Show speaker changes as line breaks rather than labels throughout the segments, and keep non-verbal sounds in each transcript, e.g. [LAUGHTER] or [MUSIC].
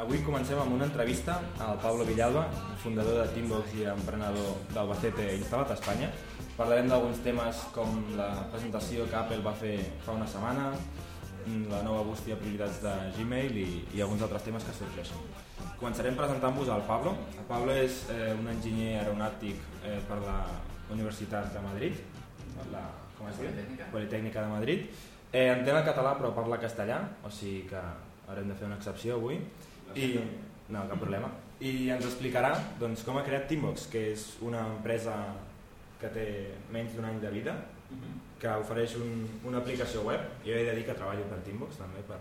Avui comencem amb una entrevista al Pablo Villalba, fundador de Teambox i emprenedor d'Albacete instal·lat a Espanya. Parlarem d'alguns temes com la presentació que Apple va fer fa una setmana, la nova bústia prioritats de Gmail i, i alguns altres temes que sorgeixen. Començarem presentant-vos al Pablo. El Pablo és eh, un enginyer aeronàutic eh, per la Universitat de Madrid, per la com es diu?
Politècnica.
Politècnica de Madrid. Eh, entén el català però parla castellà, o sigui que haurem de fer una excepció avui. I, no, cap problema. I ens explicarà doncs, com ha creat Teambox, que és una empresa que té menys d'un any de vida, que ofereix un, una aplicació web. Jo he de dir que treballo per Teambox també, per,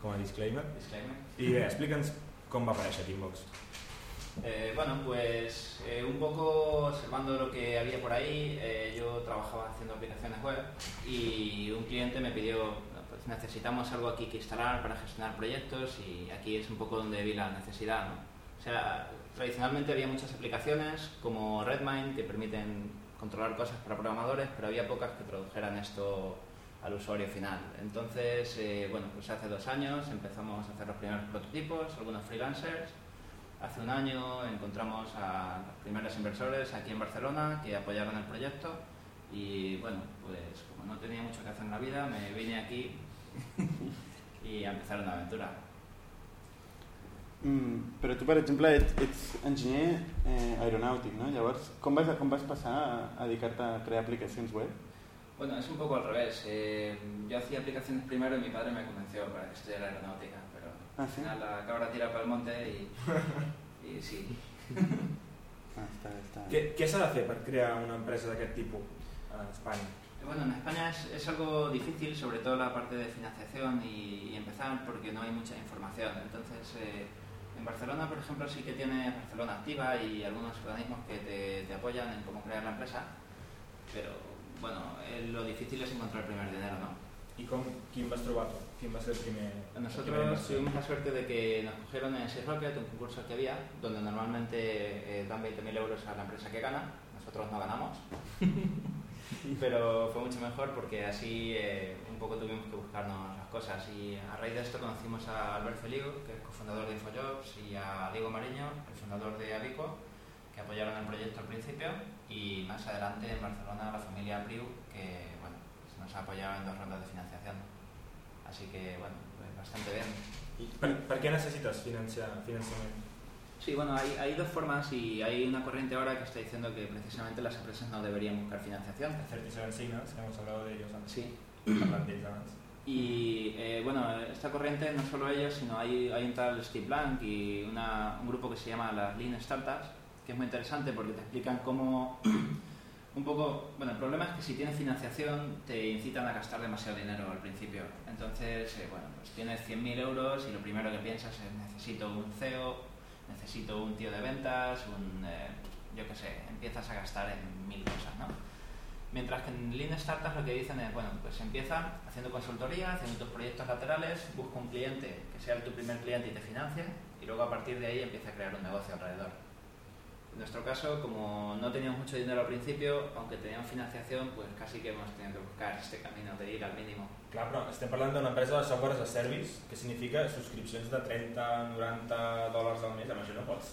com a disclaimer.
Disclaimer.
I bé, explica'ns com va aparèixer Teambox.
Eh, bueno, pues eh, un poco observando lo que había por ahí, eh, yo trabajaba haciendo aplicaciones web y un cliente me pidió, "No, pues necesitamos algo aquí que instalar para gestionar proyectos y aquí es un poco donde vi la necesidad. ¿no? O sea, tradicionalmente había muchas aplicaciones como Redmine que permiten controlar cosas para programadores, pero había pocas que tradujeran esto al usuario final. Entonces, eh, bueno, pues hace dos años empezamos a hacer los primeros prototipos, algunos freelancers, Hace un año encontramos a los primeros inversores aquí en Barcelona que apoyaron el proyecto y bueno, pues como no tenía mucho que hacer en la vida, me vine aquí [LAUGHS] y a empezar una aventura.
Mm, però tu, per exemple, ets, ets enginyer eh, aeronàutic, no? Llavors, com vas, com vas passar a, a dedicar-te a crear aplicacions web?
Bueno, es un poco al revés. Eh, yo hacía aplicaciones primero y mi padre me convenció para que estudiara aeronáutica, pero
Ah,
al
sí?
final la cabra tira para el monte y, [LAUGHS] y sí.
Ah, està, està.
Què, què s'ha de fer per crear una empresa d'aquest tipus a Espanya?
Bueno, en España es, es algo difícil, sobre todo la parte de financiación y, y empezar porque no hay mucha información. Entonces, eh, en Barcelona, por ejemplo, sí que tiene Barcelona Activa y algunos organismos que te, te apoyan en cómo crear la empresa, pero bueno, eh, lo difícil es encontrar el primer dinero, ¿no?
I com, quin vas trobar tu? Quin va ser el primer...
Nosotros tuvimos la suerte de que nos cogieron en Six Rocket, un concurso que había, donde normalmente eh, dan 20.000 euros a la empresa que gana, nosotros no ganamos, [LAUGHS] [LAUGHS] pero fue mucho mejor porque así eh, un poco tuvimos que buscarnos las cosas y a raíz de esto conocimos a Albert Feliu, que es cofundador de Infojobs, y a Diego Mariño, el fundador de Abico, que apoyaron el proyecto al principio y más adelante en Barcelona la familia Priu, que bueno, pues nos ha apoyado en dos rondas de financiación. Así que bueno, pues bastante bien.
I per, per què necessites?
Sí, bueno, hay, hay dos formas y hay una corriente ahora que está diciendo que precisamente las empresas no deberían buscar financiación.
37 Signals, que hemos hablado de ellos antes.
Sí. Y eh, bueno, esta corriente no solo ellos, sino hay, hay un tal Steve Blank y una- un grupo que se llama las Lean Startups, que es muy interesante porque te explican cómo [CLEARS THROAT] un poco, bueno, el problema es que si tienes financiación te incitan a gastar demasiado dinero al principio. Entonces, eh, bueno, pues tienes 100.000 euros y lo primero que piensas es necesito un CEO, necesito un tío de ventas, un, eh, yo qué sé, empiezas a gastar en mil cosas, ¿no? Mientras que en Lean Startups lo que dicen es, bueno, pues empieza haciendo consultoría, haciendo tus proyectos laterales, busca un cliente que sea tu primer cliente y te financie, y luego a partir de ahí empieza a crear un negocio alrededor. En nuestro caso, como no teníamos mucho dinero al principio, aunque teníamos financiación, pues casi que hemos tenido que buscar este camino de ir al mínimo.
Clar, però estem parlant d'una empresa de software as a service, que significa subscripcions de 30, 90 dòlars al mes, amb això no pots.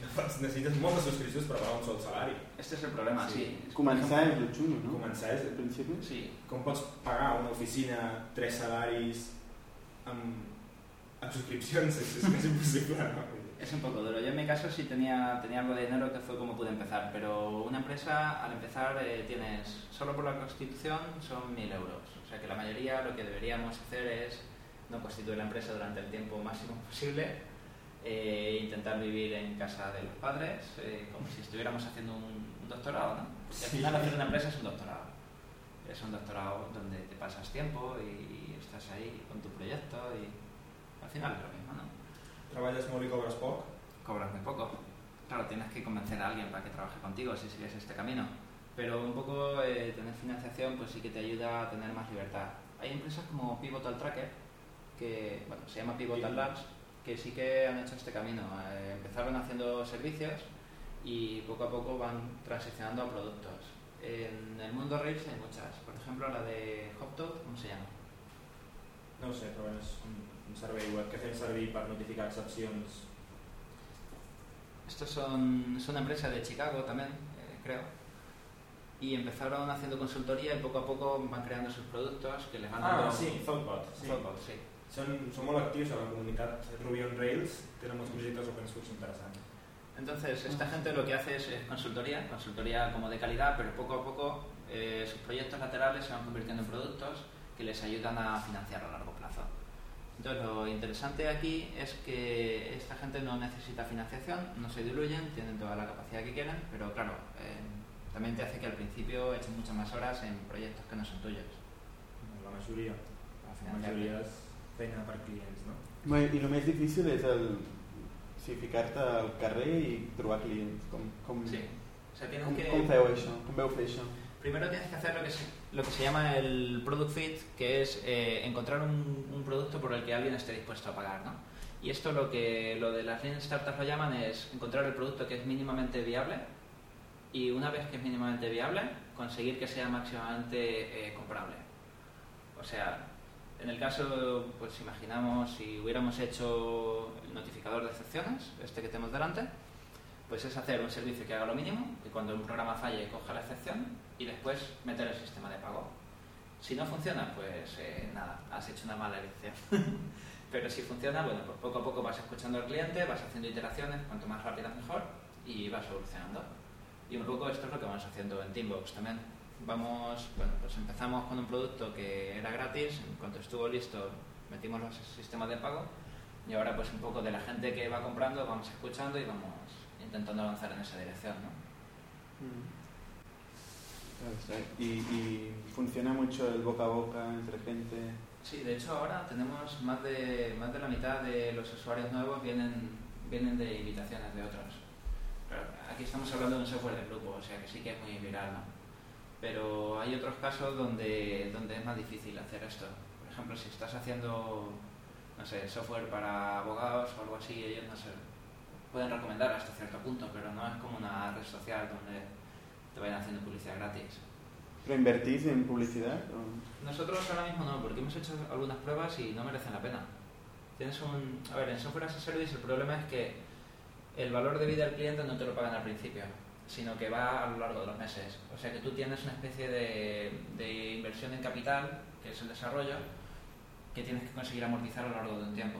No pots, necessites moltes subscripcions per pagar un sol salari.
Este es el problema, sí.
Començar és el xungo, no?
Començar és
Al principi?
Sí,
Com pots pagar una oficina tres salaris amb, amb subscripcions? [LAUGHS] És, és, és impossible, no?
Es un poco duro. Yo en mi caso sí tenía, tenía algo de dinero que fue como pude empezar, pero una empresa al empezar eh, tienes, solo por la constitución son 1.000 euros. O sea que la mayoría lo que deberíamos hacer es no constituir la empresa durante el tiempo máximo posible, eh, intentar vivir en casa de los padres, eh, como si estuviéramos haciendo un, un doctorado, ¿no? Porque al final hacer una empresa es un doctorado. Es un doctorado donde te pasas tiempo y, y estás ahí con tu proyecto y al final es lo mismo.
Treballes molt i cobres poc?
cobras muy poco. Claro, tienes que convencer a alguien para que trabaje contigo si sigues este camino. Pero un poco eh, tener financiación pues sí que te ayuda a tener más libertad. Hay empresas como Pivotal Tracker, que bueno, se llama Pivotal Labs, que sí que han hecho este camino. Eh, empezaron haciendo servicios y poco a poco van transicionando a productos. En el mundo Rails hay muchas. Por ejemplo, la de Hoptoad, ¿cómo se llama?
No sé, bueno, és un, un servei web que fem servir per notificar excepcions.
Estos son, es una empresa de Chicago también, eh, creo. Y empezaron haciendo consultoría y poco a poco van creando sus productos que les van
Ah,
dando...
sí, Thoughtbot. Sí.
Thoughtbot, sí.
Són, són molt actius a la comunitat Ruby on Rails, tenen molts projectes open source interessants.
Entonces, esta gente lo que hace es, es consultoría, consultoría como de calidad, pero poco a poco eh, sus proyectos laterales se van convirtiendo en productos que les ayudan a financiar a largo plazo. Entonces, lo interesante aquí es que esta gente no necesita financiación, no se diluyen, tienen toda la capacidad que quieren, pero claro, eh, también te hace que al principio echen muchas más horas en proyectos que no son tuyos.
La
para
La majoria és feina per clients, no?
I el més difícil és el, sí, ficar-te al carrer i trobar clients. Com, com,
Sí. O sea, tienes
com,
que...
com feu això? Com veu fer això?
Primero tienes que hacer lo que se, lo que se llama el product fit, que es eh, encontrar un, un producto por el que alguien esté dispuesto a pagar, ¿no? Y esto lo que lo de las Lean Startups lo llaman es encontrar el producto que es mínimamente viable y una vez que es mínimamente viable, conseguir que sea máximamente eh, comprable. O sea, en el caso, pues imaginamos si hubiéramos hecho el notificador de excepciones, este que tenemos delante, pues es hacer un servicio que haga lo mínimo, que cuando un programa falle coja la excepción y después meter el sistema de pago. Si no funciona, pues eh, nada, has hecho una mala elección. [LAUGHS] Pero si funciona, bueno, pues poco a poco vas escuchando al cliente, vas haciendo iteraciones, cuanto más rápidas mejor, y vas solucionando. Y un poco esto es lo que vamos haciendo en Teambox también. Vamos, bueno, pues empezamos con un producto que era gratis, en cuanto estuvo listo metimos los sistemas de pago y ahora pues un poco de la gente que va comprando vamos escuchando y vamos intentando avanzar en esa dirección, ¿no?
Mm. Y, y funciona mucho el boca a boca entre gente.
Sí, de hecho ahora tenemos más de, más de la mitad de los usuarios nuevos vienen, vienen de invitaciones de otros. Claro, aquí estamos hablando de un software de grupo, o sea que sí que es muy viral, ¿no? Pero hay otros casos donde, donde es más difícil hacer esto. Por ejemplo, si estás haciendo, no sé, software para abogados o algo así, ellos no sé, pueden recomendar hasta cierto punto, pero no es como una red social donde te vayan haciendo publicidad gratis.
¿Pero invertís en publicidad? o-
Nosotros ahora mismo no, porque hemos hecho algunas pruebas y no merecen la pena. Tienes un, a ver, en software as a service el problema es que el valor de vida del cliente no te lo pagan al principio, sino que va a lo largo de los meses. O sea que tú tienes una especie de, de inversión en capital, que es el desarrollo, que tienes que conseguir amortizar a lo largo de un tiempo.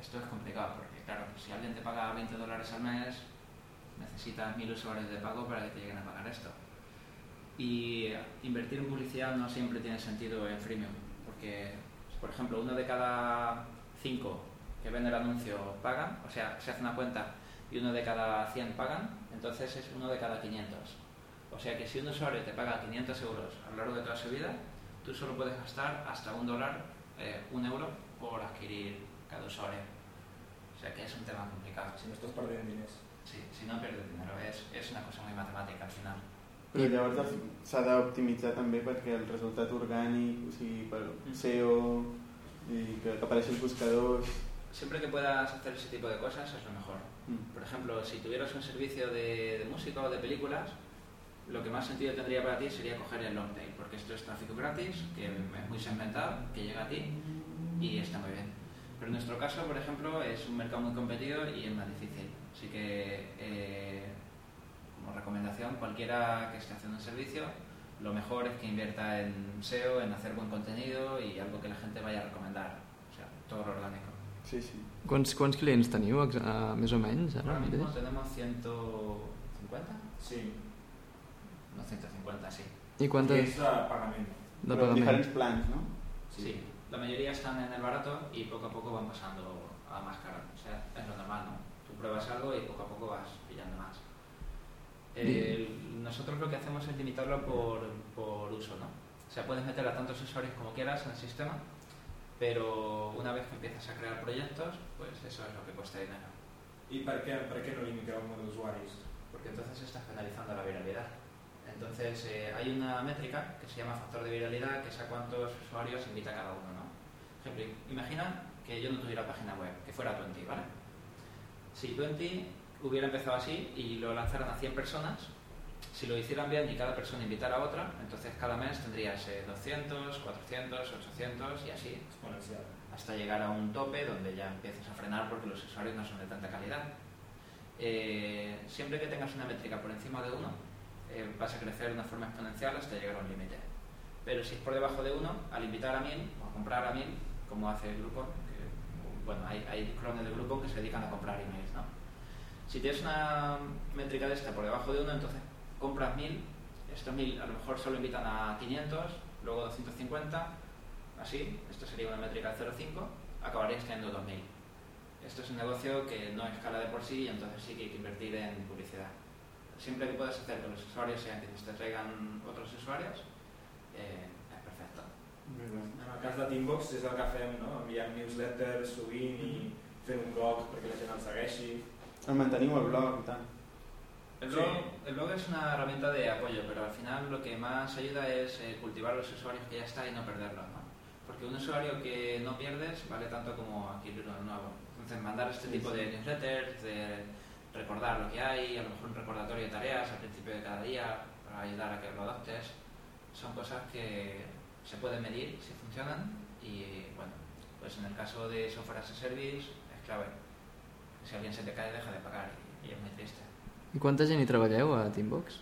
Esto es complicado, porque claro, si alguien te paga 20 dólares al mes, necesitas mil usuarios de pago para que te lleguen a pagar esto. Y invertir en publicidad no siempre tiene sentido en freemium, porque, por ejemplo, uno de cada cinco que ven el anuncio pagan, o sea, se hace una cuenta y uno de cada 100 pagan, entonces es uno de cada 500. O sea que si un usuario te paga 500 euros a lo largo de toda su vida, tú solo puedes gastar hasta un dólar, eh, un euro por adquirir cada usuario. O sea que es un tema complicado.
Si no estàs perdent diners.
Sí, si no pierdes dinero, es, es una cosa muy matemática al final.
Però llavors s'ha d'optimitzar també perquè el resultat orgànic, o sigui, per SEO, i que, que apareixi els buscadors...
Siempre que puedas hacer ese tipo de cosas es lo mejor.
Mm.
Por ejemplo, si tuvieras un servicio de, de música o de películas, lo que más sentido tendría para ti sería coger el long tail, porque esto es tráfico gratis, que es muy segmentado, que llega a ti y está muy bien. Pero en nuestro caso, por ejemplo, es un mercado muy competido y es más difícil. Así que, eh, como recomendación, cualquiera que esté haciendo un servicio, lo mejor es que invierta en SEO, en hacer buen contenido y algo que la gente vaya a recomendar. O sea, todo lo orgánico.
Sí, sí.
Quants clients teniu, més o menys, ara
Ahora mismo tenemos 150,
Sí,
no 150, sí.
I
que
quantes
és de pagament.
de
Però
pagament?
diferents plans, no?
Sí, la mayoría están en el barato y poco a poco van pasando a más caro. O sea, es lo normal, ¿no? Tú pruebas algo y poco a poco vas pillando más. El- nosotros lo que hacemos es limitarlo por, por uso, ¿no? O sea, puedes meter a tantos usuarios como quieras en el sistema, pero una vez que empiezas a crear proyectos, pues eso es lo que cuesta dinero.
I per què, per què no limiteu el nombre d'usuaris?
porque entonces estás penalizando la viralidad. Entonces eh, hay una métrica que se llama factor de viralidad, que es a cuántos usuarios invita cada uno, ¿no? Por ejemplo, imagina que yo no tuviera página web, que fuera Twenty, ¿vale? Si Twenty hubiera empezado así y lo lanzaran a 100 personas, si lo hicieran bien y cada persona invitara a otra, entonces cada mes tendrías eh, 200, 400, 800 y así,
Exponencial.
hasta llegar a un tope donde ya empiezas a frenar porque los usuarios no son de tanta calidad. Eh, siempre que tengas una métrica por encima de 1, vas a crecer de una forma exponencial hasta llegar a un límite. Pero si es por debajo de 1, al invitar a 1000 o a comprar a 1000, como hace el grupo, que, bueno, hay, hay clones de grupo que se dedican a comprar emails, ¿no? Si tienes una métrica de esta por debajo de 1, entonces compras 1000, estos 1000 a lo mejor solo invitan a 500, luego 250, así, esto sería una métrica de 0,5, acabarías teniendo 2000. Esto es un negocio que no escala de por sí y entonces sí que hay que invertir en publicidad. Siempre que puedas hacer que los usuarios sean quienes te traigan otros usuarios, eh.
En el cas de Teambox és el que fem, no? enviant newsletters sovint i fent un blog perquè la gent el segueixi.
El manteniu el blog i tal.
El blog, el blog es una herramienta de apoyo, pero al final lo que más ayuda es eh, cultivar los usuarios que ya está y no perderlos. ¿no? Porque un usuario que no pierdes vale tanto como adquirir uno nuevo. Entonces, mandar este tipo de newsletters, de recordar lo que hay, a lo mejor un recordatorio de tareas al principio de cada día para ayudar a que lo adoptes, son cosas que se pueden medir si funcionan y bueno, pues en el caso de software as a service es clave. Si alguien se te cae deja de pagar y, es muy triste.
I quanta gent hi treballeu a Teambox?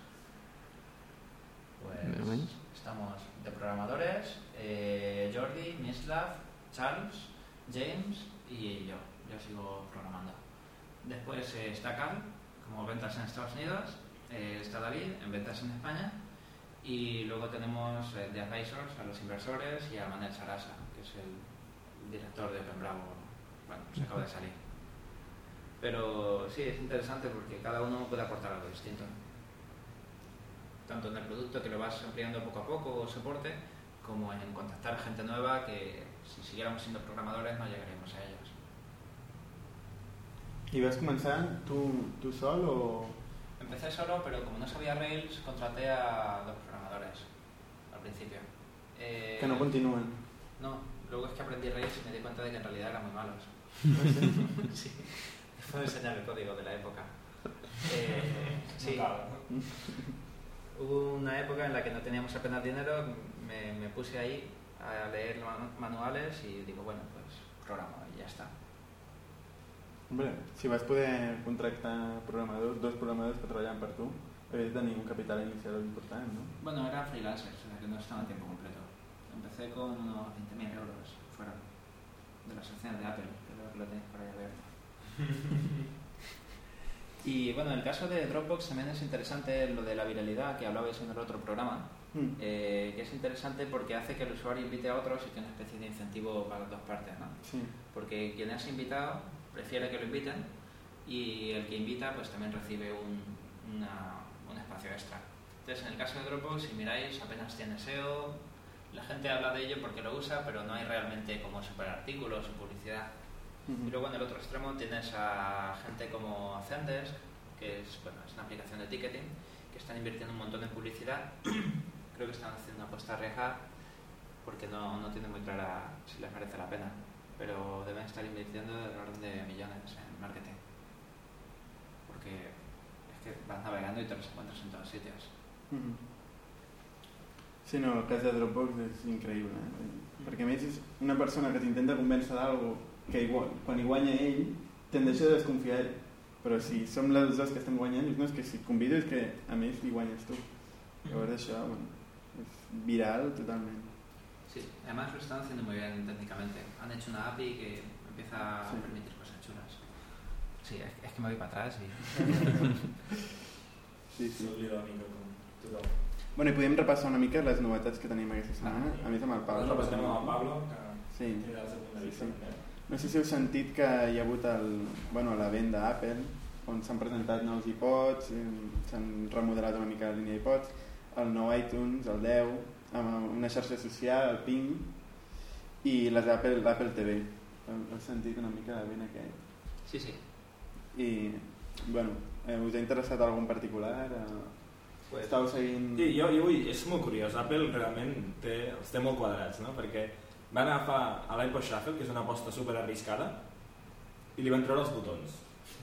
Pues estamos de programadores, eh, Jordi, Mislav, Charles, James y yo. Yo sigo programando. Después eh, está Carl, como ventas en Estados Unidos, eh, está David en ventas en España y luego tenemos eh, de advisors a los inversores y a Manel Sarasa, que es el director de Open Bravo. Bueno, se acaba de salir. Pero sí, es interesante porque cada uno puede aportar algo distinto tanto en el producto que lo vas ampliando poco a poco o soporte, como en contactar a gente nueva que si siguiéramos siendo programadores no llegaríamos a ellos.
I vas començar tu, tu sol o...?
Empecé solo, pero como no sabía Rails, contraté a dos programadores al principio. Eh,
Que no continuen.
No, luego es que aprendí Rails y me di cuenta de que en realidad eran muy malos. [LAUGHS] sí, fue enseñar el código de la época. [LAUGHS] Eh, sí. Hubo una época en la que no teníamos apenas dinero, me, me puse ahí a leer manu- manuales y digo, bueno, pues programa y ya está.
Hombre, si vas poder contractar programadors, dos programadors que treballen per tu, de tenir un capital inicial important, no?
Bueno, eran freelancers, o sea que no estaban a tiempo completo. Empecé con unos 20.000 euros fueron de las acciones de Apple, creo que lo tenéis por ahí abierto. [LAUGHS] Y bueno, en el caso de Dropbox también es interesante lo de la viralidad que hablabais en el otro programa,
Mm.
eh, que es interesante porque hace que el usuario invite a otros y que una especie de incentivo para las dos partes, ¿no?
Sí.
Porque quien has invitado prefiere que lo inviten y el que invita pues también recibe un, una- un espacio extra. Entonces, en el caso de Dropbox, si miráis, apenas tiene SEO, la gente habla de ello porque lo usa, pero no hay realmente como superartículos o publicidad.
Ujú.
Y luego en el otro extremo tienes a gente como Zendesk, que es, bueno, es una aplicación de ticketing, que están invirtiendo un montón en publicidad. [CLEARS THROAT] Creo que están haciendo una apuesta arriesgada porque no, no tienen muy clara si les merece la pena. Pero deben estar invirtiendo del orden de millones en marketing. Porque que vas navegando y te los encuentras en todos sitios.
Sí, no, el cas de Dropbox és increïble, eh? perquè a més és una persona que t'intenta convèncer d'algú que igual, quan hi guanya ell te'n deixa de desconfiar ell. però si som les dos que estem guanyant no, és que si et convido és que a més hi guanyes tu llavors això bueno, és viral totalment
Sí, además lo están haciendo muy bien técnicamente. Han hecho una API que empieza
Sí.
a permitir cosas chulas. Sí, es, es que me voy para atrás y... [LAUGHS]
sí, sí.
S'oblida una mica com tothom.
Bueno, i podem repassar una mica les novetats que tenim aquesta setmana
Ah.
a més amb el
Pablo,
Pablo
repassem amb el Pablo, que
sí.
tindrà el seu punt de
Sí,
vista.
sí. No sé si heu sentit que hi ha hagut el, bueno, la venda Apple, on s'han presentat nous iPods, eh, s'han remodelat una mica la línia d'iPods, el nou iTunes, el 10, amb una xarxa social, el Ping, i les Apple, l'Apple TV. Heu, heu sentit una mica la venda aquest?
Sí, sí.
I, bueno, eh, us ha interessat algun particular? Eh,
Pues,
estàu seguint...
Sí, jo, jo vull, és molt curiós, Apple realment té, els té molt quadrats, no? perquè van agafar a l'iPod Shuffle, que és una aposta super arriscada, i li van treure els botons.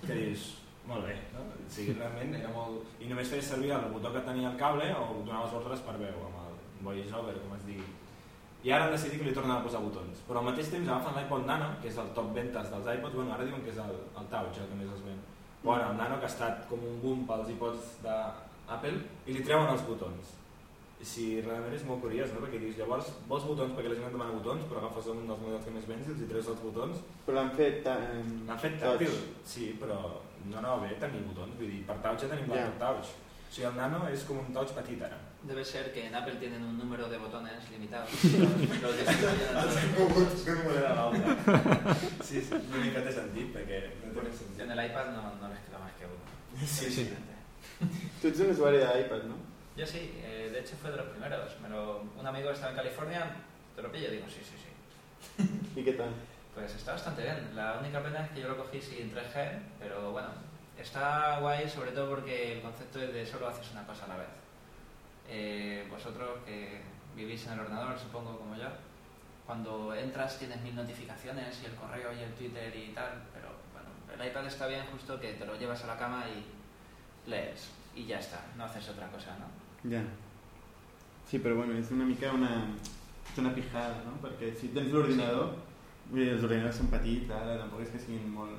Que dius, molt bé, no? O sigui, realment era molt... I només feies servir el botó que tenia el cable o donaves ordres per veu, amb el voiceover, com es digui. I ara han decidit que li tornen a posar botons. Però al mateix temps agafen l'iPod Nano, que és el top ventes dels iPods, bueno, ara diuen que és el, el Touch el que més es ven. Bueno, el Nano que ha estat com un boom pels iPods d'Apple i li treuen els botons. I si realment és molt curiós, no? Perquè dius, llavors vols botons perquè la gent et demana botons, però agafes un dels models que més vens i els hi treus els botons.
Però l'han fet... ta-
L'han fet tàctil, sí, però no anava bé tenir botons. Vull dir, per touch ja tenim yeah. touch. O sigui, el Nano és com un touch petit ara.
Debe ser que en Apple tienen un número de botones limitado. [LAUGHS] Los-.
Sí, sí, l'únic que té sentit, perquè no té més sentit.
En el iPad no, no les queda más que uno.
Sí, sí.
Tu ets un usuari d'iPad, no?
Yo sí, eh, de hecho fue de los primeros. Me lo- un amigo estaba en California, te lo pillo, digo, sí, sí, sí.
I què tal?
Pues está bastante bien. La única pena es que yo lo cogí sin 3G, pero bueno, está guay sobre todo porque el concepto es de solo haces una cosa a la vez. Eh, vosotros que vivís en el ordenador, supongo como yo, cuando entras tienes mil notificaciones y el correo y el Twitter y tal, pero bueno, el iPad está bien justo que te lo llevas a la cama y lees y ya está, no haces otra cosa, ¿no?
Ja. Sí, però bueno, és una mica una, és una pijada, no? Perquè si tens l'ordinador, dir, els ordinadors són petits, ara tampoc és que siguin molt,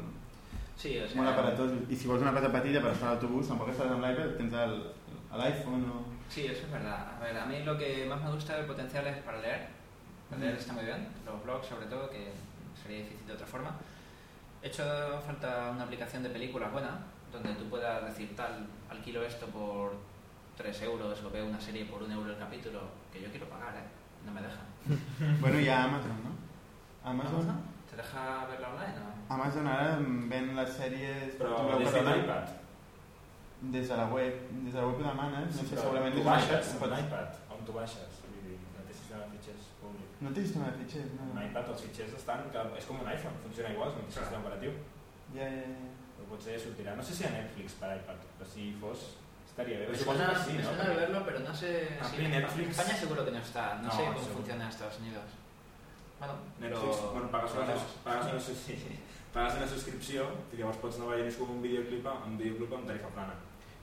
Sí, o sea,
molt aparatosos. I si vols una cosa petita per estar a l'autobús, tampoc estàs amb l'iPad, tens el- l'iPhone o...
Sí, eso es verdad. A ver, a mí lo que más me gusta del potencial es para leer. Para leer está muy bien, los blogs sobre todo, que sería difícil de otra forma. He hecho falta una aplicación de películas buena, donde tú puedas decir tal, alquilo esto por 3 euros o veo una serie por 1 euro el capítulo, que yo quiero pagar, ¿eh? No me dejan. [LAUGHS]
Bueno, hi ha Amazon, no? Amazon,
¿Te deja verla online o?
Amazon ara ven les sèries...
Però
tu veus
des de
la web. Des de la web ho demanes, no sé, segurament...
tu
des de
baixes
l'iPad.
un iPad, on tu baixes. Vull dir, no té sistema de fitxers públic.
No té sistema de fitxers, no?
Un iPad, els fitxers estan... Que és com un iPhone, funciona igual, és un sistema operatiu.
Ja, ja, ja.
Però potser sortirà. No sé si hi ha Netflix per iPad, però si fos, estaria bé.
Me suena,
sí,
me
no?
suena de verlo, pero no sé
Ah,
si
sí,
en
Netflix.
España seguro que no está. No,
No,
sé cómo
seguro.
funciona en Estados Unidos. Bueno,
Netflix,
pero-
bueno, pagues una, pagues una, sí, [LAUGHS] pagues una subscripció i llavors pots anar veient com un videoclip, un videoclip amb tarifa plana.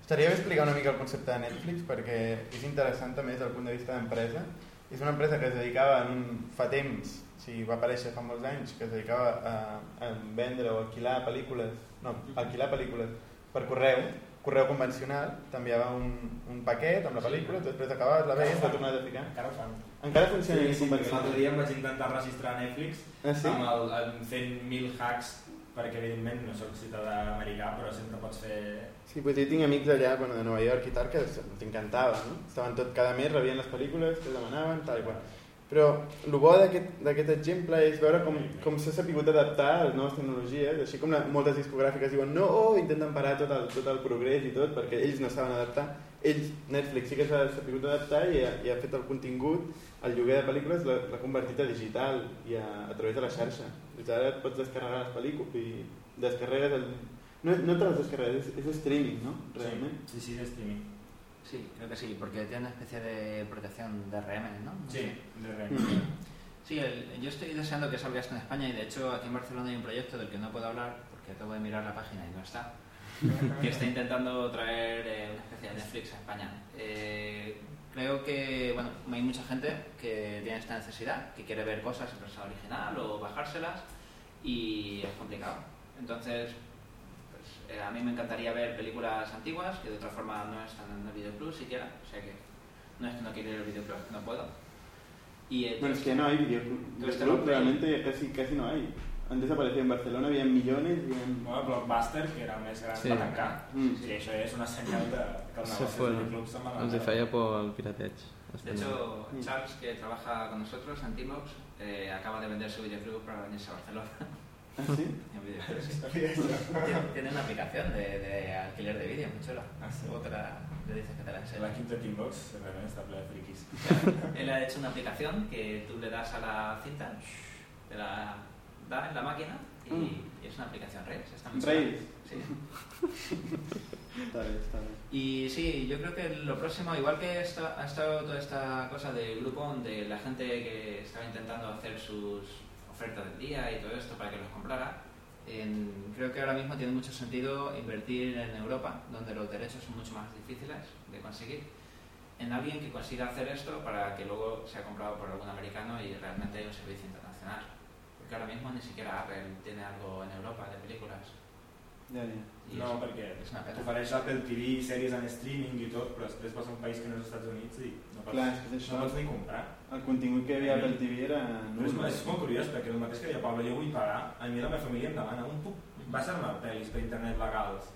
Estaria bé explicar una mica el concepte de Netflix perquè és interessant també des del punt de vista d'empresa. És una empresa que es dedicava en un, fa temps, o sigui, va aparèixer fa molts anys, que es dedicava a, a vendre o alquilar pel·lícules, no, alquilar pel·lícules per correu, correu convencional, t'enviava un, un paquet amb la pel·lícula, tu després acabaves la veies, la tornaves a ficar.
Encara ho fan.
Encara funciona
Sí,
sí,
sí, perquè l'altre
convencional.
dia em vaig intentar registrar a Netflix
Ah, sí?
amb el, amb fent mil hacks perquè evidentment no sóc ciutadà americà però sempre pots fer
Sí, pues jo tinc amics allà bueno, de Nova York i tal que els encantava, no? Estaven tot cada mes, rebien les pel·lícules, que demanaven, tal i qual. Però el bo d'aquest exemple és veure com, com s'ha sapigut adaptar a les noves tecnologies, així com la, moltes discogràfiques diuen no, oh, intenten parar tot el, tot el progrés i tot, perquè ells no saben adaptar. Ells, Netflix, sí que s'ha sapigut adaptar i ha, i ha fet el contingut, el lloguer de pel·lícules l'ha convertit a digital i a, a través de la xarxa. Et pots descarregar les pel·lícules i descarregues el... No, no te les descarregues, és, és streaming, no? Realment.
Sí, sí, de streaming.
Sí, creo que sí, porque tiene una especie de protección de RM, ¿no? No
Sí, de res.
Mm.
Sí, el- yo estoy deseando que salga esto en España y de hecho aquí en Barcelona hay un proyecto del que no puedo hablar porque acabo de mirar la página y no está, que está intentando traer eh, una especie de Netflix a España. Eh, creo que bueno, hay mucha gente que tiene esta necesidad, que quiere ver cosas en versión original o bajárselas y es complicado. Entonces, pues, eh, a mí me encantaría ver películas antiguas que de otra forma no están en el Videoclub siquiera, o sea que no es que no quiero ir al Videoclub, es que no puedo. Y, eh,
Bueno, es que no hay videoclub.
Estás
Videoclub
en
realmente casi, casi no hay. Han desaparecido en Barcelona, había millones y en...
Bueno, Blockbuster, que era el més gran,
Sí.
va tancar.
Mm.
Sí, això és una senyal de, que el
Se
negoci
fue.
dels clubs se'n va
Els hi feia por el pirateig.
De hecho,
Mm.
Charles, que trabaja con nosotros en Teambox, eh, acaba de vender su videoclub para venirse a Barcelona.
Ah, sí? [LAUGHS] [LAUGHS]
Tiene, una aplicación de, de alquiler de vídeo, muy chula.
Ah, sí.
Otra le dices que te la enseñe.
L'equip de Teambox realment està ple de friquis. [LAUGHS]
Él ha hecho una aplicación que tú le das a la cinta, te la da en la máquina y,
Mm.
y es una aplicación Rails. Está muy.
Rails.
Sí. [LAUGHS]
Está bien, está bien.
Y sí, yo creo que lo próximo, igual que esta- ha estado toda esta cosa del grupo de la gente que estaba intentando hacer sus ofertas del día y todo esto para que los comprara, En- creo que ahora mismo tiene mucho sentido invertir en Europa, donde los derechos son mucho más difíciles de conseguir, en alguien que consiga hacer esto para que luego sea comprado por algún americano y realmente haya un servicio internacional. Porque ahora mismo ni siquiera Apple tiene algo en Europa de películas.
Ja, ja.
No,
és-
perquè
és
t'ofereix Apple TV, sèries en streaming i tot, però després vas a un país que no és els Estats Units i no pots,
Clar, que això.
no pots ni comprar.
El contingut que hi havia a Apple TV era...
Però és, és molt curiós perquè el mateix que deia Pablo, jo vull pagar, a mi la meva família em demana un puc baixar-me pel·lis per internet legals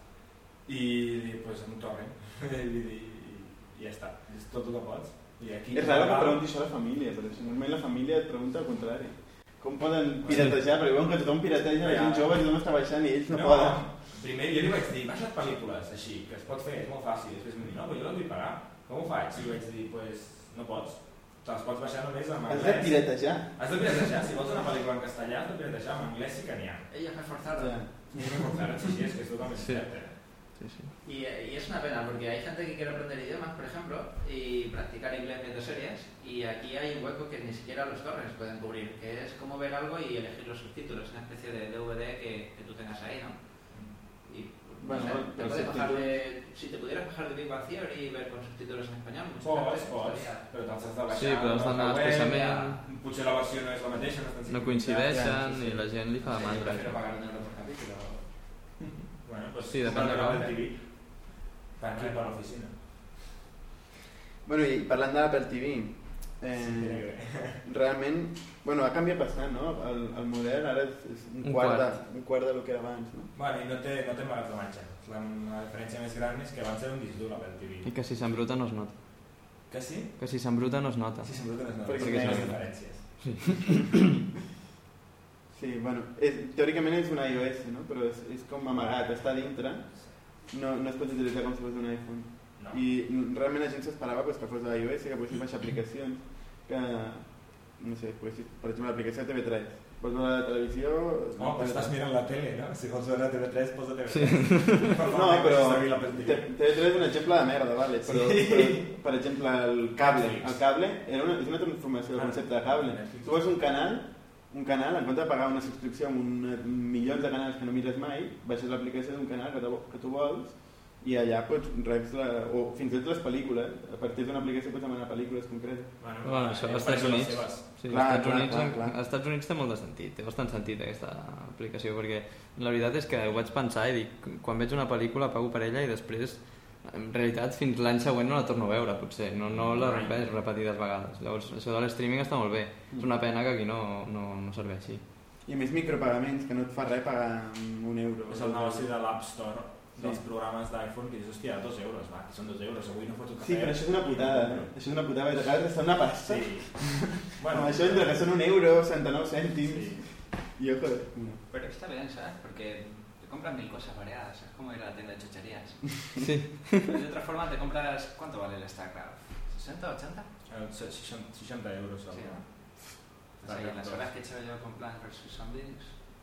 i dic, pues un torrent [LAUGHS] i, i, i ja està, és tot el que pots i aquí
És raro que pregunti això a la família, però si normalment la família et pregunta el contrari. Com poden piratejar? Perquè veuen que tothom pirateja, la gent jove, tothom està baixant i ells no, poden.
primer jo li vaig dir, baixa't pel·lícules així, que es pot fer, és molt fàcil després em va dir, no, però jo les vull pagar com ho faig? i vaig dir, pues no pots te les pots baixar només en
Has de
anglès
piratejar.
has de piratejar, si vols una pel·lícula en castellà has de piratejar, en anglès sí que n'hi ha
Ella fue forzada.
Ja.
Claro, sí, sí, es que es totalmente
Sí.
cierto.
Sí, sí.
Y, y es una pena porque hay gente que quiere aprender idiomas, por ejemplo, y practicar inglés viendo series, y aquí hay un hueco que ni siquiera los torrents pueden cubrir, que es como ver algo y elegir los subtítulos, una especie de DVD que, que tú tengas ahí, ¿no? Y no
Bueno,
sé, te puedes bajar de, si te pudieras bajar de Big Bang Theory y ver con subtítulos en español,
Pots, pots, però te'ls has de baixar.
Sí, però has d'anar expressament.
Potser la versió no és la mateixa, no,
coincideixen
sí, sí.
i la gent li fa mandra.
prefiero pagar un euro.
Bueno, pues,
Sí, depèn de com.
el TV. Per aquí, per l'oficina.
Bueno, i parlant de l'Apple TV, eh,
sí. [LAUGHS]
realment, bueno, ha canviat bastant, no? El, el model ara és, és un,
Un
quart,
quart.
De, un quart de lo que era abans, no?
Bueno, i no té, no té magatzemmatge. La, la diferència més gran és que abans era un disc dur l'Apple TV.
I que si s'embruta no es nota.
Que sí?
Que si s'embruta no es nota.
Sí, sempre tens
Perquè
perquè
és
són
negre.
diferències.
Sí, [LAUGHS] bueno, és, teòricament és un iOS, no? Però és, és com amagat, està dintre, no, no es pot utilitzar com si fos un iPhone.
No.
I realment la gent s'esperava pues, que fos iOS i que poguessis baixar aplicacions que, no sé, poguessis, per exemple, l'aplicació de TV3. Vols veure la televisió...
No, però estàs mirant la tele, no? Si vols veure TV3, posa TV3.
Sí. [LAUGHS]
No, però
Servir l'Apple TV.
T- TV3 és un exemple de merda, vale? però,
Sí.
però, per exemple, el cable, el cable era una, és una transformació del concepte de cable. Tu vols un canal, un canal, en compte de pagar una subscripció amb un, milions de canals que no mires mai, baixes l'aplicació d'un canal que, tu- que tu vols i allà pots reps la, o fins i tot les pel·lícules, a partir d'una aplicació pots demanar pel·lícules concretes.
Bueno, això
eh,
als Estats Units... Sí,
Clar,
Estats
clar,
Units,
clar, clar.
als Estats Units té molt de sentit, té bastant sentit aquesta aplicació, perquè la veritat és que ho vaig pensar i dic, quan veig una pel·lícula pago per ella i després, en realitat, fins l'any següent no la torno a veure, potser, no, no la veig repetides vegades. Llavors, això de l'streaming està molt bé, és una pena que aquí no, no, no serveixi.
I a més micropagaments, que no et fa res pagar un euro.
És el negoci de l'App Store dels
Sí.
programes d'iPhone que dius, hòstia, dos euros, va, que són dos euros, avui no foto cafè.
Sí, però això és una putada, eh? Això és una putada, perquè t'acabes gastar una pasta.
Sí. [LAUGHS]
Bueno, això entre que són un euro, 69 cèntims,
Sí.
i ojo, no.
Pero está bien, ¿sabes? Porque te compras mil cosas variadas, es como ir a la tienda de chucherías. [LAUGHS]
Sí,
De otra forma te compras, ¿cuánto vale el StarCraft? ¿60, 80?
Eh, 60, 60 euros.
Sí,
el-
¿no? O sea, las horas que he hecho yo con Plants vs Zombies...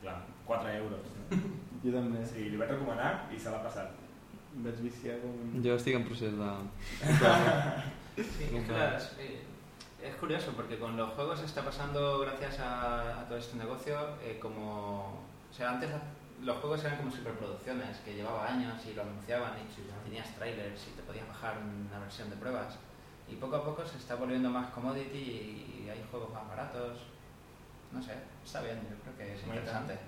Clar, 4 euros. [LAUGHS]
Jo també.
Sí, li vaig recomanar i se l'ha passat.
Em vaig viciar com...
jo estic en procés de... [LAUGHS]
Sí, eh, es curioso porque con los juegos está pasando gracias a, a todo este negocio eh, como... O sea, antes los juegos eran como superproducciones que llevaba años y lo anunciaban y tenías trailers y te podías bajar una versión de pruebas. Y poco a poco se está volviendo más commodity y hay juegos más baratos. No sé, está bien, yo creo que es
Muy
interesante.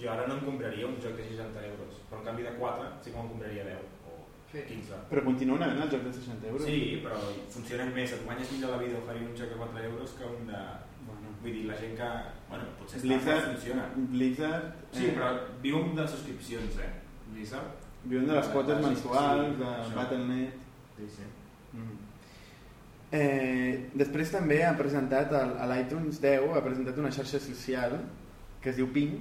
Jo ara no em compraria un joc de 60 euros, però en canvi de 4 sí que me'n compraria 10 o
Sí.
15.
Però continuen havent els jocs de 60 euros?
Sí, però funcionen més, et guanyes millor la vida oferint un joc a 4 euros que un de... Vull dir, la gent que... Bueno, potser està
Blizzard,
funciona.
Blizzard
Sí,
eh,
però viu de subscripcions, eh? Blizzard.
viuen de les quotes
Sí,
mensuals,
sí,
de
això.
Battle.net...
Sí, sí.
Mm. Eh, després també ha presentat a l'iTunes 10 ha presentat una xarxa social que es diu Ping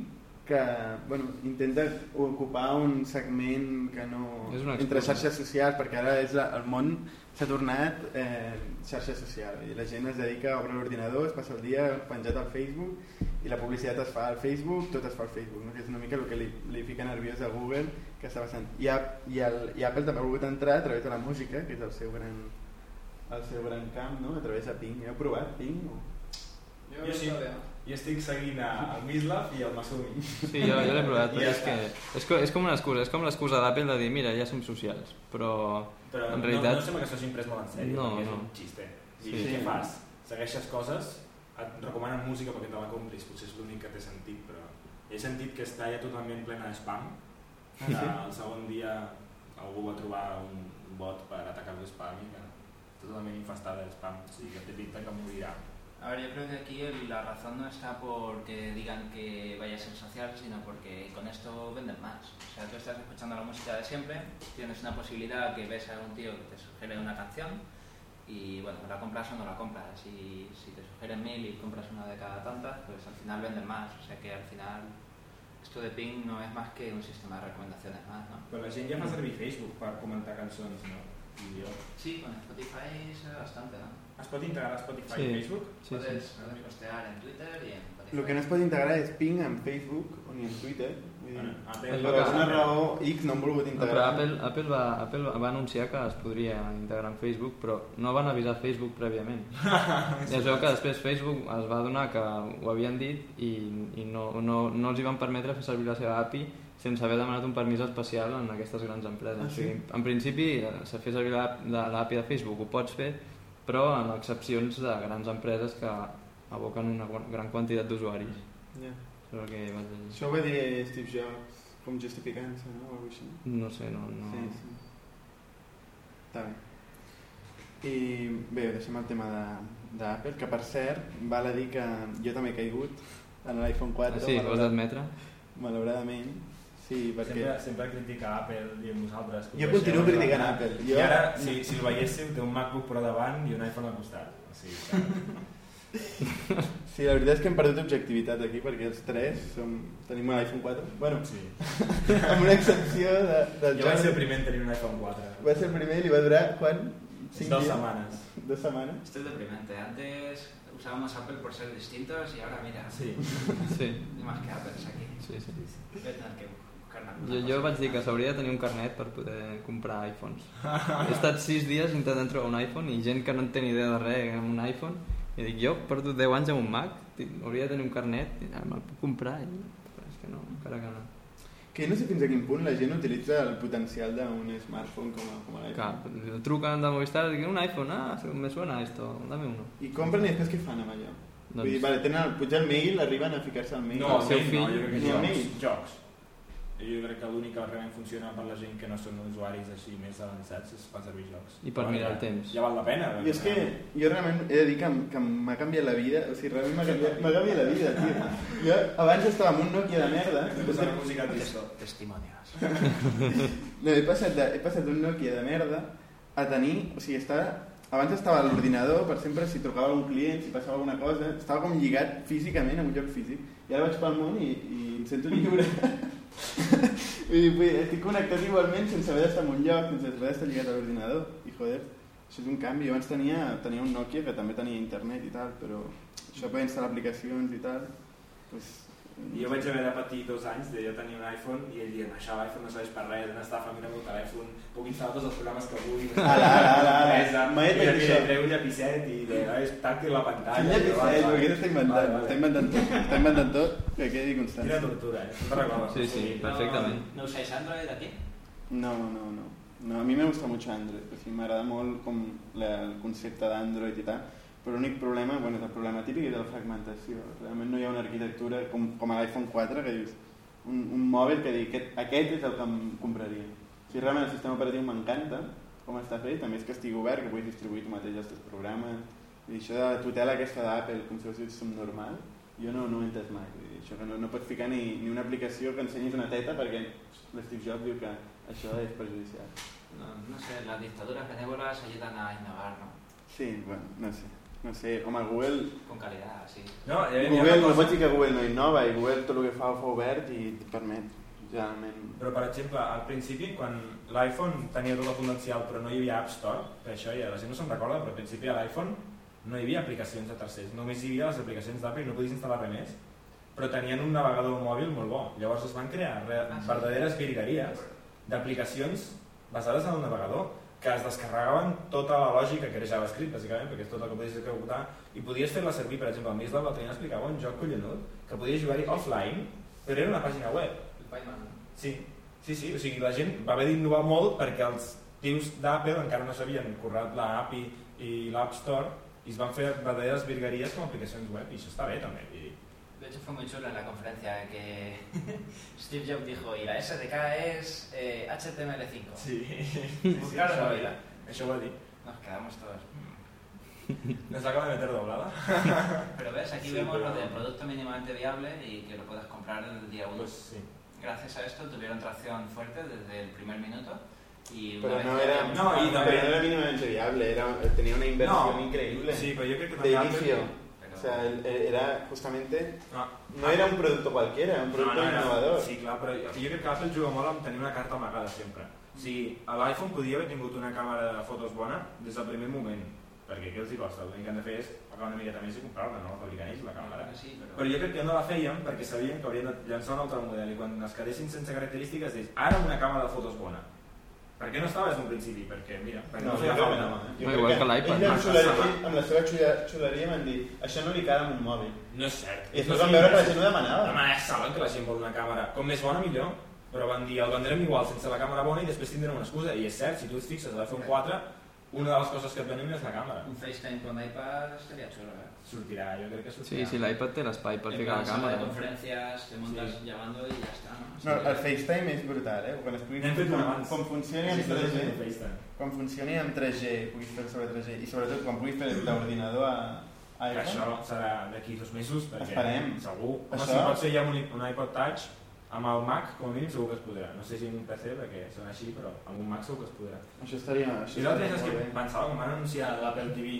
que bueno, intenta ocupar un segment que no
És una
entre xarxes socials perquè ara és la, el món s'ha tornat eh, xarxa social i la gent es dedica a obrir l'ordinador es passa el dia penjat al Facebook i la publicitat es fa al Facebook tot es fa al Facebook no? que és una mica el que li, li fica nerviós a Google que està passant i, a, i, el, i Apple també ha volgut entrar a través de la música que és el seu gran el seu gran camp no? a través de Ping heu provat Ping? O...
Jo sí.
todavía no.
Jo estic seguint a- el Mislav i el Masumi.
Sí, jo, jo l'he provat, [LAUGHS] però
ja
és que és, és com una excusa, és com l'excusa d'Apple de dir, mira, ja som socials, però
Però
En
no,
realitat-
no sembla que s'hagin pres molt en sèrio,
No,
perquè és
no.
un xiste. I
Sí.
què fas? Segueixes coses, et recomanen música perquè te la compris, potser és l'únic que té sentit, però he sentit que està ja totalment plena de spam, que el segon dia algú va trobar un bot per atacar el spam i que està totalment infestada de spam, o sigui que té pinta que morirà.
A ver, yo creo que aquí la razón no está porque digan que vaya a ser social, sino porque con esto venden más. O sea, tú estás escuchando la música de siempre, tienes una posibilidad que ves a un tío que te sugiere una canción y bueno, la compras o no la compras. Y si te sugieren mil y compras una de cada tantas, pues al final venden más. O sea que al final esto de Ping no es más que un sistema de recomendaciones más, ¿no?
Però la gent ja fa servir Facebook per comentar cançons, no? I jo...
Sí, con Spotify es bastante, ¿no?
Es pot integrar a Spotify
Sí.
i Facebook?
sí,
puedes,
sí.
puedes postear en Twitter y en Spotify.
El que no es pot integrar és Ping en Facebook o ni en Twitter. Vull dir,
Bueno, Apple,
per alguna raó X no han volgut
No, però
integrar.
Apple, Apple, va, Apple va anunciar que es podria integrar en Facebook, però no van avisar Facebook prèviament. [LAUGHS] I es veu que després Facebook es va adonar que ho havien dit i, i no, no, no els hi van permetre fer servir la seva API sense haver demanat un permís especial en aquestes grans empreses.
Ah,
o sigui,
sí?
en principi, eh, se fer servir la- la- l'API de Facebook ho pots fer, però en excepcions de grans empreses que aboquen una gran quantitat d'usuaris. És el que vaig dir.
Això ho va dir Steve Jobs com justificant-se, no? O així.
No sé, no... no...
Sí, sí. Està bé. I bé, deixem el tema de- d'Apple, que per cert, val a dir que jo també he caigut en l'iPhone 4,
Sí, ho has d'admetre.
malauradament. Sí, perquè...
Sempre, sempre critica Apple i vosaltres.
Jo continuo criticant Apple.
I
Jo-
ara, si, si el veiéssiu, té un MacBook Pro davant i un iPhone al costat. O sigui, que... [LAUGHS]
Sí, la veritat és que hem perdut objectivitat aquí perquè els tres som... tenim un iPhone 4. Bueno,
sí. [LAUGHS]
amb una excepció de, del
Jo vaig ser el primer en tenir un iPhone 4.
Va ser el primer i li va durar, quan? Cinc
Dos
dies?
setmanes.
Dos setmanes?
Esto es deprimente. Antes usábamos Apple por ser distintos y ahora mira,
Sí. [LAUGHS]
Sí,
hay más que Apple aquí.
sí, sí.
Voy
Jo, jo vaig dir que s'hauria de tenir un carnet per poder comprar iPhones. [LAUGHS] He estat sis dies intentant trobar un iPhone i gent que no en té ni idea de res amb un iPhone i dic, jo porto 10 anys amb un Mac, hauria de tenir un carnet, i, me'l puc comprar i però és que no, encara que no.
Que no sé fins a quin punt la gent utilitza el potencial d'un smartphone com a, com a l'iPhone.
Que truquen de Movistar i diuen un iPhone, ah, me suena esto, dame uno.
I compren i després què fan amb allò?
Doncs-
Vull dir, vale, tenen el, el mail, arriben a ficar-se al mail.
No,
el seu fill-
no, jo crec que
el
jocs.
mail.
Jocs. Jo crec que l'únic que realment funciona per la gent que no són usuaris així més avançats és fan servir jocs.
I per mirar
ja-
el temps.
Ja val la pena.
I és que jo realment he de dir que, que m'ha canviat la vida, o sigui, realment m'ha canviat, canviat la vida, tio. Jo abans estava amb un Nokia de merda,
Hem de posar una música trista.
Testimonios. [LAUGHS]
no, he passat de- he passat d'un Nokia de merda a tenir, o sigui, estava, abans estava a l'ordinador, per sempre, si trucava algun client, si passava alguna cosa, estava com lligat físicament a un lloc físic. I ara vaig pel món i, i em sento lliure. [LAUGHS] Vull dir, vull estic connectat igualment sense haver d'estar en un lloc, sense haver d'estar lligat a l'ordinador. I joder, això és un canvi. Jo abans tenia, tenia un Nokia que també tenia internet i tal, però això per instal·lar aplicacions i tal, pues,
jo vaig haver de patir dos anys de jo tenir un iPhone i ell dient això l'iPhone no serveix per res, una estafa, mira el meu telèfon, puc instal·lar tots els programes que vull.
Ala, ala, ala, ala. [LAUGHS]
Empresa,
Mai
i
fet
li
això.
treu un llapicet i de, és tàctil la pantalla.
Quin llapicet, perquè està inventant,
Vale, vale.
està inventant tot, està inventant tot, que quedi
Quina
constància.
tortura, eh? No te recordo.
Sí, sí, perfectament.
¿No, ¿No usáis Android aquí?
No, no, no. no a mi me gusta mucho Android, o sigui, m'agrada molt com la, el concepte d'Android i tal, però l'únic problema, bueno, és el problema típic és la fragmentació. Realment no hi ha una arquitectura com, com a l'iPhone 4 que dius un, un mòbil que digui aquest, aquest és el que em compraria. O sigui, realment el sistema operatiu m'encanta com està fet, també és que estigui obert, que puguis distribuir tu mateix els teus programes, i això de la tutela aquesta d'Apple com si fos subnormal, jo no, no ho he entès mai. Dir, això que no, no pots ficar ni, ni una aplicació que ensenyis una teta perquè l'Steve Jobs diu que això és perjudicial.
No, no sé, las dictaduras benévolas ayudan a innovar, ¿no?
Sí, bueno, no sé. No sé, home, Google...
Con calidad, sí.
No, hi havia
Google,
una
no
cosa...
pots dir que Google no innova i Google tot el que fa ho fa obert i et permet, generalment.
Però, per exemple, al principi, quan l'iPhone tenia tot el potencial però no hi havia App Store, per això ja la gent no se'n recorda, però al principi a l'iPhone no hi havia aplicacions de tercers, només hi havia les aplicacions d'Apple i no podies instal·lar res més, però tenien un navegador mòbil molt bo. Llavors es van crear re-
Ah, sí.
verdaderes virgueries d'aplicacions basades en el navegador. Que es descarregaven tota la lògica que era JavaScript, bàsicament, perquè és tot el que podies executar, i podies fer-la servir, per exemple, al Mislab l'altre dia explicava un joc collonut, que podies jugar-hi offline, però era una pàgina web.
El.
Sí, sí, sí, o sigui, la gent va haver d'innovar molt perquè els tios d'Apple encara no s'havien currat la API i l'App Store i es van fer verdaderes virgueries com aplicacions web, i això està bé també. I,
De hecho fue muy chulo en la conferencia que [LAUGHS] Steve Jobs dijo, y la SDK es eh, HTML5.
sí, ho va dir.
vida.
això ho va dir.
Nos quedamos todos. [LAUGHS]
Nos acaba de meter doblada. [LAUGHS]
Pero ves, aquí
Sí,
vemos
pero-
lo del producto mínimamente viable y que lo puedas comprar el día uno.
Pues sí.
Gracias a esto tuvieron tracción fuerte desde el primer minuto y
Pero no era,
No, y
pero
también-
no era mínimamente viable, era, tenía una inversión
No,
increíble.
Sí, però jo crec que
de
també Apple-
inicio. O sea, el- el- era justamente.
No,
No era un producto cualquiera, era un producto
no, no, era-
innovador.
Sí, clar, però jo crec que Apple juga molt amb tenir una carta amagada sempre. O sigui, l'iPhone podia haver tingut una càmera de fotos bona des del primer moment, perquè què els hi costa? L'únic que han de fer és pagar una miqueta més i comprar-la, no? La fabriquen ells, la càmera.
Sí, pero...
Però jo crec que no la feien perquè sabien que haurien de llançar un altre model i quan es quedessin sense característiques és ara una càmera de fotos bona. Per què no estava des d'un principi? Perquè, mira, perquè no,
No, que
falta.
no. eh?
No, igual que l'iPad,
ells
no?
amb, amb la seva xuleria, m'han dit això no li cal amb un mòbil.
No és cert.
I després van veure que la gent ho demanava.
Home, ja saben que la gent vol una càmera com més bona millor, però van dir el vendrem igual sense la càmera bona i després tindrem una excusa. I és cert, si tu et fixes a l'iPhone 4, una de les coses que et venim és la càmera.
Un FaceTime con iPad estaría chulo, ¿eh?
Sortirà, jo crec que
Sí,
sortirà.
sí, l'iPad té l'espai per ficar la càmera.
conferencias, te montas
Sí.
llamando y ya está, ¿no?
No, el FaceTime és brutal, eh? Quan es pugui
N'hem fet un
quan,
abans.
quan funcioni en
Sí, sí, sí,
3G,
sí, FaceTime.
quan funcioni en 3G, puguis fer sobre 3G i sobretot quan puguis fer d'ordinador a, a
Que això serà d'aquí dos mesos, perquè
Esperem.
segur. Home,
Això-
si pot ser ja un, un iPod Touch, amb el Mac, com a mínim segur que es podrà. No sé si en un PC, perquè són així, però amb un Mac segur que es podrà.
Això estaria... Això
I l'altre és que pensava, quan van anunciar l'Apple TV,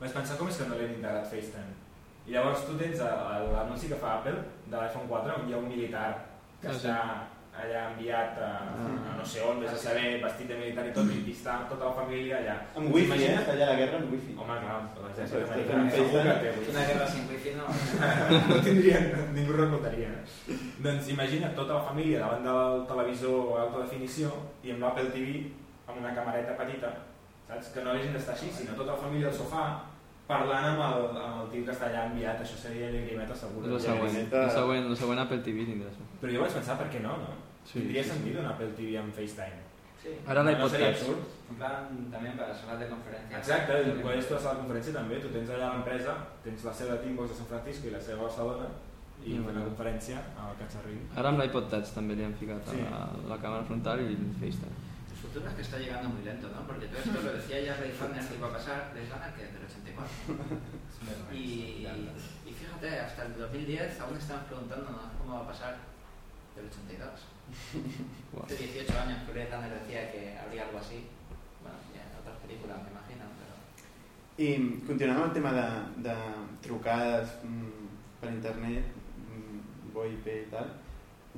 vaig pensar com és que no l'hem integrat FaceTime. I llavors tu tens l'anunci que fa Apple de l'iPhone 4 on hi ha un militar que
Ah, sí.
està allà enviat a, a no sé on, vés a saber, vestit de militar i tot, i està tota la família allà.
Amb wifi, eh?
T'imagines?
Està allà la guerra amb wifi.
Home, clar, l'exèrcit americà segur que té wifi.
Una guerra sin wifi no. [LAUGHS]
no tindrien, ningú recordaria. Eh? Doncs imagina't tota la família davant del televisor a alta definició i amb l'Apple TV amb una camereta petita, saps? Que no hagin d'estar així, sinó tota la família al sofà parlant amb el, amb el tio que està allà enviat, això seria llagrimeta segur.
El següent, el següent, el següent Apple TV tindrà això.
Però jo vaig pensar, per què no, no?
Sí,
Tindria
sí, sí.
sentit un Apple TV amb FaceTime.
Sí.
Ara
no seria
Touch.
absurd?
En plan, también para salas de conferencias.
Exacte, quan és tota la conferència també, tu tens allà l'empresa, tens la seu de Teambox de San Francisco i la seva a Barcelona i
Mm.
fent una conferència al Cacharrín.
Ara amb l'iPod Touch també li han ficat
Sí.
a la càmera frontal i el FaceTime.
El futuro es que está llegando muy lento, ¿no? Porque todo esto lo decía ya Ray Farner que iba a pasar, les gana que del 84. Y, y fíjate, hasta el 2010 aún estamos preguntándonos cómo va a pasar del 82. Hace 18 años que Blade Runner decía que habría algo así. Bueno, ya en otras películas me imagino, pero...
I continuant amb el tema de, de trucades mm, per internet, mm, VoIP i tal,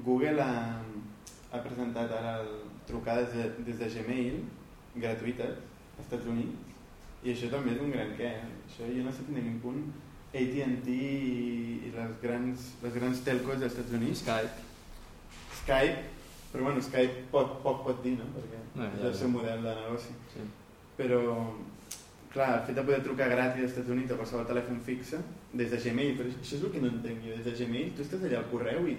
Google ha, ha presentat ara el, trucades de, des de Gmail gratuïtes als Estats Units i això també és un gran què. eh? Això jo no sé fins a quin punt AT&T i, i les grans, les grans telcos dels Estats Units,
Skype.
Skype, però bueno, Skype poc, poc pot dir, no? perquè
No,
és
ja,
el
ja.
seu model de negoci.
Sí.
Però, clar, el fet de poder trucar gratis als Estats Units a qualsevol telèfon fixe, des de Gmail, però això és el que no entenc jo, des de Gmail, tu estàs allà al correu i...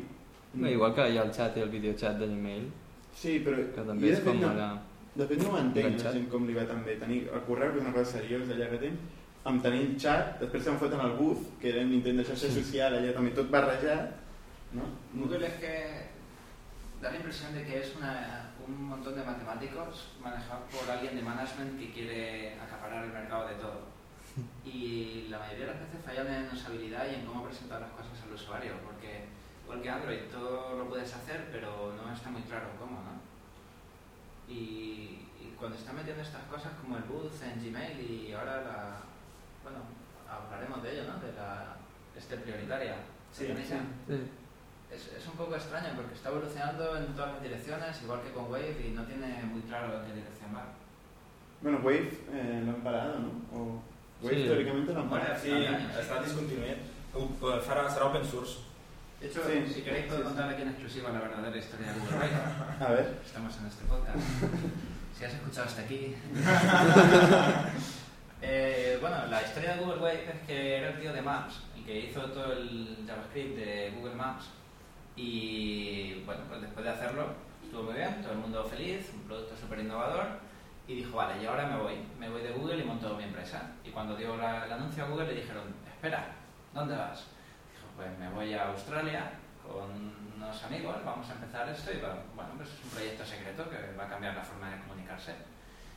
No, igual que hi ha el xat i el videochat de Gmail,
Sí, però...
que també és com
no,
allà...
De fet no ho entenc, la gent com li va tan bé. Tenir el correu, que és una cosa seriosa allà que tens, amb tenir el xat, després se'n foten el booth, que era un intent de xarxa
Sí.
social, allà també tot barrejat, no?
Google es que da la impresión de que es una- un montón de matemáticos manejados por alguien de management que quiere acaparar el mercado de todo. [LAUGHS] Y la mayoría de las veces fallan en usabilidad y en cómo presentar las cosas al usuario, porque igual que Android todo lo puedes hacer, pero no está muy claro cómo, ¿no? Y, y cuando están metiendo estas cosas como el booth en Gmail y ahora la... Bueno, hablaremos de ello, ¿no? De la este prioritaria.
Sí,
¿Tenéis
sí.
ya?
Sí.
Es, es un poco extraño porque está evolucionando en todas las direcciones, igual que con Wave, y no tiene muy claro en qué dirección va.
Bueno, Wave eh, lo han parado, ¿no? O Wave
Sí.
teóricamente lo han
Bueno,
parado.
Sí. Ho- ho farà, serà open source.
De hecho,
Sí.
si queréis puedo contar aquí en exclusiva la verdadera historia de Google Wave. [LAUGHS]
A ver.
Estamos en este podcast. Si has escuchado hasta aquí. [LAUGHS] Eh, bueno, la historia de Google Wave es que era el tío de Maps, el que hizo todo el JavaScript de Google Maps. Y bueno, pues después de hacerlo, estuvo muy bien, todo el mundo feliz, un producto súper innovador. Y dijo, vale, y ahora me voy, me voy de Google y monto mi empresa. Y cuando dio la- el anuncio a Google le dijeron, espera, ¿dónde vas? Dijo, pues me voy a Australia con unos amigos, vamos a empezar esto y bueno, pues es un proyecto secreto que va a cambiar la forma de comunicarse.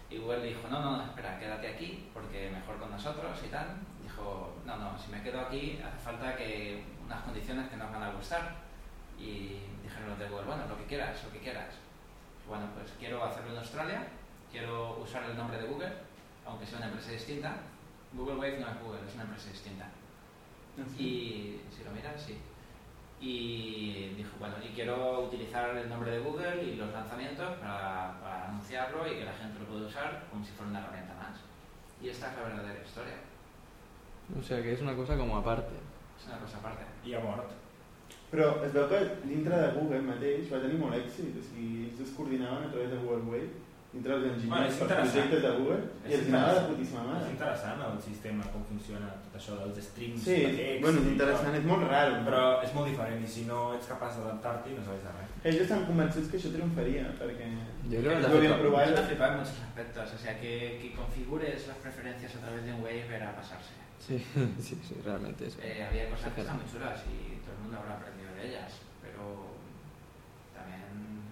Y Google dijo, no, no, espera, quédate aquí porque mejor con nosotros y tal. Dijo, no, no, si me quedo aquí hace falta que unas condiciones que nos van a gustar. Y dijeron los de Google, bueno, lo que quieras, lo que quieras. Bueno, pues quiero hacerlo en Australia, quiero usar el nombre de Google, aunque sea una empresa distinta. Google Wave no es Google, es una empresa distinta. Y si lo miras, sí. Y dijo, bueno, y quiero utilizar el nombre de Google y los lanzamientos para, para anunciarlo y que la gente lo pueda usar como si fuera una herramienta más. Y esta es la verdadera historia.
O sea que és una cosa com a parte.
Es una cosa aparte.
I ha mort.
Però es veu que dintre de Google mateix va tenir molt èxit, o sigui, ells es coordinaven a través de Google Wave, dintre dels
Bueno,
enginyers
és
per
interessant.
projectes de Google,
És
i els anava de putíssima
És
mare.
interessant el sistema, com funciona tot això dels strings
Sí,
de text.
bueno, és interessant, és molt raro.
Però és molt diferent i si no ets capaç d'adaptar-t'hi no serveix de res.
Ells estan convençuts que això triomfaria, perquè...
Jo crec que
ho havien
fet,
provat.
Van a flipar en muchos aspectos, o sea, que, que configures las preferencias a través de un Wave era pasarse. [LAUGHS]
Sí, sí, sí, realmente es.
Eh, había cosas que están muy chulas y todo el mundo habrá aprendido de ellas, pero también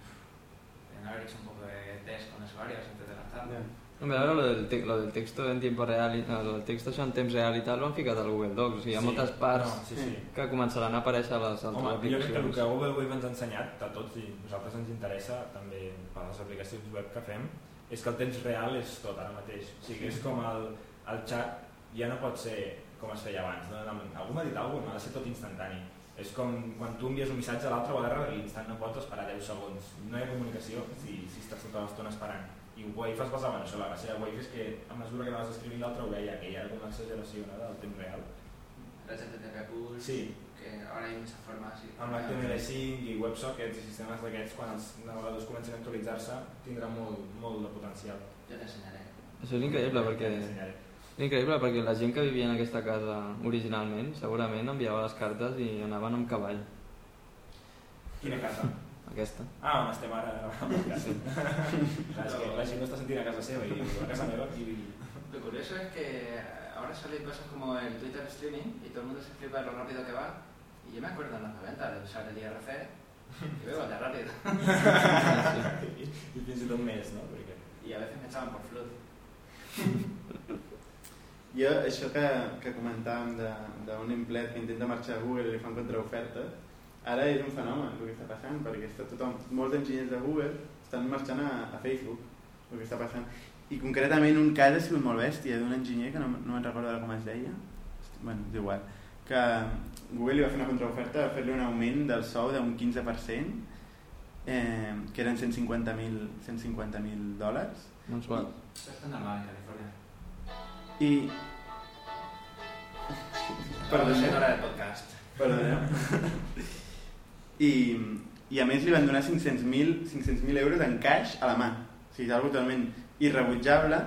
deben haber hecho un poco de test con usuarios antes de lanzarlo.
Ja.
Hombre, ahora lo del, lo del texto en tiempo real, i, no, lo del texto en temps real i tal, ho han ficat al Google Docs. O sigui, hi ha
Sí.
moltes parts
No, sí, sí.
que començaran a aparèixer a les altres
Home, jo crec que el
aplicacions.
que Google Wave ens ha ensenyat a tots i a nosaltres ens interessa també per les aplicacions web que fem és que el temps real és tot ara mateix. O sigui, és com el, el xat ja no pot ser com es feia abans. No? Algú m'ha dit alguna cosa, ha de ser tot instantani. És com quan tu envies un missatge a l'altre o a l'altre l'instant no pots esperar 10 segons. No hi ha comunicació si, si estàs tota l'estona esperant. I Wave es basava en això, la gràcia de Wave és que a mesura que anaves escrivint l'altre ho veia, que hi era com una exageració no? del temps real.
El HTTP Pulse,
Sí,
que ahora hay muchas formas. y-
amb l'HTML5 i WebSockets i sistemes d'aquests, quan els navegadors comencin a actualitzar-se, tindrà molt, molt de potencial.
Yo te enseñaré.
Això és increïble perquè...
T'ensenyaré.
És increïble perquè la gent que vivia en aquesta casa originalment segurament enviava les cartes i anaven amb cavall.
Quina casa?
Aquesta.
Ah, on estem ara podcast. Clar, [LAUGHS] és que la gent no està sentint a casa seva i a casa meva i...
Lo curioso es que ahora salen cosas como el Twitter streaming y todo el mundo se flipa de lo rápido que va. Y yo me acuerdo en los 90 de usar el IRC y veo de rápido.
I fins i tot més, no? Perquè...
Y a veces me echaban por flood. [LAUGHS]
Jo, això que, que comentàvem de- d'un empleat que intenta marxar a Google i li fan contraofertes, ara és un fenomen el que està passant, perquè està tothom, molts enginyers de Google estan marxant a, a Facebook, el que està passant. I concretament un cas ha sigut molt bèstia, d'un enginyer que no, no me'n recordo com es deia, bueno, és igual, que Google li va fer una contraoferta de fer-li un augment del sou d'un 15%, eh, que eren 150.000 150 dòlars,
Mensual.
Esto es normal en California.
I... Perdoneu.
no era del podcast.
Perdoneu. [LAUGHS] I, I a més li van donar 500.000 500 euros en cash a la mà. O sigui, és algo totalment irrebutjable,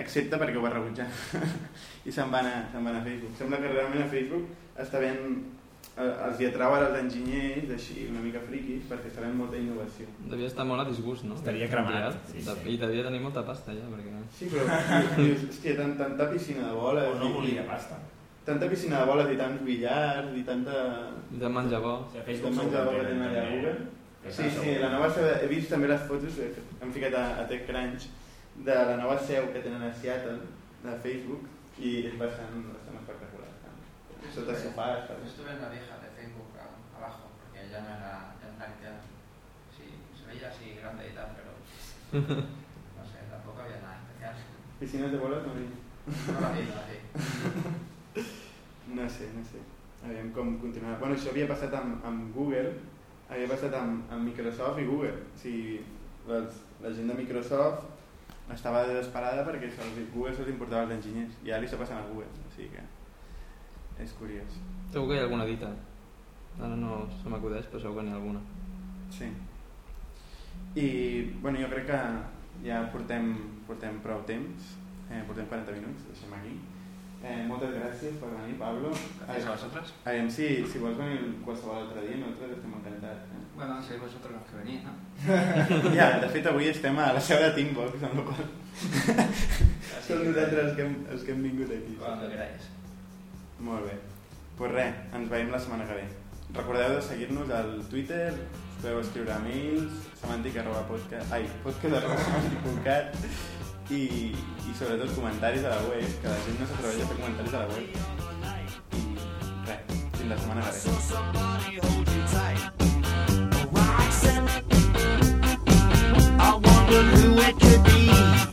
excepte perquè ho va rebutjar. [LAUGHS] I se'n van, a, se'n van a Facebook. Sembla que realment a Facebook està ben... eh, Els hi atrau els enginyers així una mica friquis perquè ben molta innovació.
Devia estar molt a disgust, no?
Estaria cremat, sí, sí.
I devia tenir molta pasta ja, perquè...
Sí, però dius, hòstia, tant, tanta piscina de boles...
O no
i-
volia pasta.
Tanta piscina de boles i tants billars i tanta...
De menjar bo.
A
de
Facebook
menjar bo que tenen allà a. Google. Sí, sí, la nova seu, he vist també les fotos eh, que han ficat a, a TechCrunch de la nova seu que tenen a Seattle, de Facebook, i és bastant. Sota sofàs,
Yo
per
estuve en la vieja de Facebook abajo, porque ya no era, ya no era. Sí, se veía así grande y tal, pero [LAUGHS] no sé, tampoco había nada especial.
Piscines de no vi.
No la vi, no la vi.
No sé, no sé. Aviam com continuar. Bueno, això havia passat amb, amb Google, havia passat amb, amb Microsoft i Google. O sigui, les, la gent de Microsoft estava desesperada perquè Google se'ls importava els enginyers i ara li està passant a Google. O sigui que és curiós.
Segur que hi ha alguna dita. Ara no se m'acudeix, però segur que n'hi ha alguna.
Sí. I bueno, jo crec que ja portem, portem prou temps, eh, portem 40 minuts, deixem aquí. Eh, moltes gràcies per venir, Pablo.
Gracias a vosotros.
Aviam si, si vols venir qualsevol altre dia, nosaltres estem encantats. Eh?
Bueno, sois vosotros los que venís, ¿no? [LAUGHS]
Ja, de fet avui estem a la seu de Teambox, amb la qual
que-
nosaltres els que, hem, els que hem vingut aquí.
Cuando queráis.
Molt bé. Doncs pues res, ens veiem la setmana que ve. Recordeu de seguir-nos al Twitter, us podeu escriure a mails, semàntic arroba podcast, ai, podcast arroba semàntic.cat i, i sobretot comentaris a la web, que la gent no s'atreveix a fer comentaris a la web. I res, fins la setmana que ve. Who it could be.